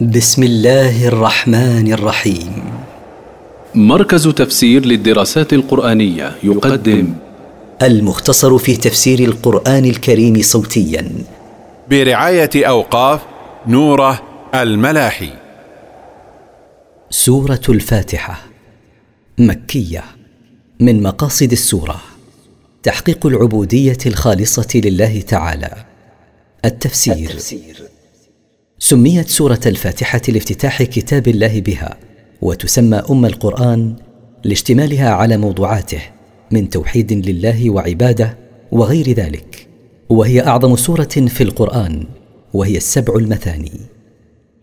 بسم الله الرحمن الرحيم. مركز تفسير للدراسات القرآنية يقدم المختصر في تفسير القرآن الكريم صوتيا. برعاية أوقاف نوره الملاحي. سورة الفاتحة مكية من مقاصد السورة. تحقيق العبودية الخالصة لله تعالى. التفسير, التفسير. سميت سورة الفاتحة لافتتاح كتاب الله بها وتسمى أم القرآن لاشتمالها على موضوعاته من توحيد لله وعبادة وغير ذلك. وهي أعظم سورة في القرآن وهي السبع المثاني.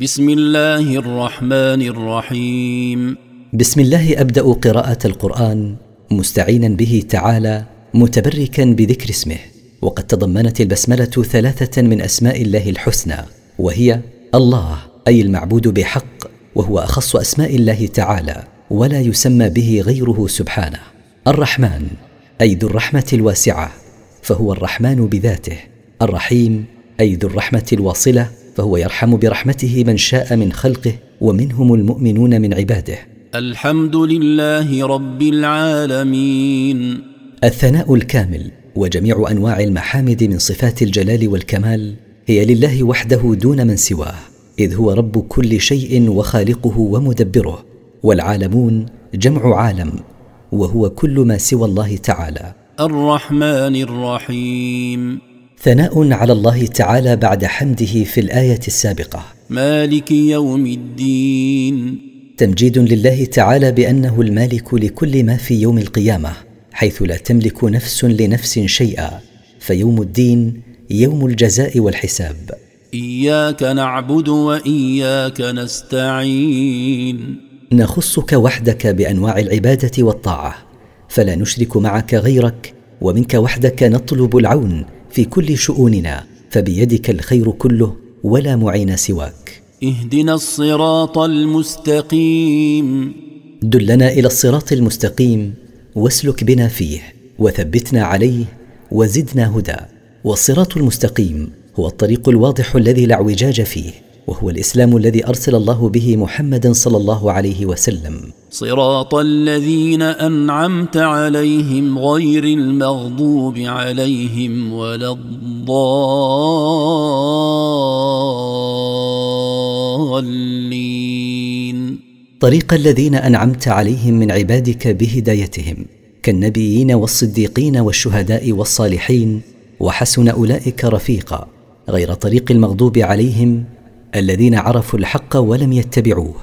بسم الله الرحمن الرحيم. بسم الله أبدأ قراءة القرآن مستعينا به تعالى متبركا بذكر اسمه وقد تضمنت البسملة ثلاثة من أسماء الله الحسنى وهي الله أي المعبود بحق وهو أخص أسماء الله تعالى ولا يسمى به غيره سبحانه. الرحمن أي ذو الرحمة الواسعة فهو الرحمن بذاته. الرحيم أي ذو الرحمة الواصلة فهو يرحم برحمته من شاء من خلقه ومنهم المؤمنون من عباده. الحمد لله رب العالمين. الثناء الكامل وجميع أنواع المحامد من صفات الجلال والكمال هي لله وحده دون من سواه إذ هو رب كل شيء وخالقه ومدبره والعالمون جمع عالم وهو كل ما سوى الله تعالى. الرحمن الرحيم. ثناء على الله تعالى بعد حمده في الآية السابقة. مالك يوم الدين. تمجيد لله تعالى بأنه المالك لكل ما في يوم القيامة حيث لا تملك نفس لنفس شيئا فيوم الدين يوم الجزاء والحساب. إياك نعبد وإياك نستعين. نخصك وحدك بأنواع العبادة والطاعة فلا نشرك معك غيرك ومنك وحدك نطلب العون في كل شؤوننا فبيدك الخير كله ولا معين سواك. اهدنا الصراط المستقيم. دلنا إلى الصراط المستقيم واسلك بنا فيه وثبتنا عليه وزدنا هدى. والصراط المستقيم هو الطريق الواضح الذي لا اعوجاج فيه وهو الإسلام الذي أرسل الله به محمدا صلى الله عليه وسلم. صراط الذين أنعمت عليهم غير المغضوب عليهم ولا الضالين. طريق الذين أنعمت عليهم من عبادك بهدايتهم كالنبيين والصديقين والشهداء والصالحين وحسن أولئك رفيقا غير طريق المغضوب عليهم الذين عرفوا الحق ولم يتبعوه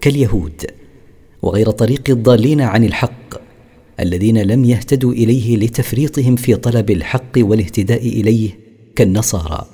كاليهود وغير طريق الضالين عن الحق الذين لم يهتدوا إليه لتفريطهم في طلب الحق والاهتداء إليه كالنصارى.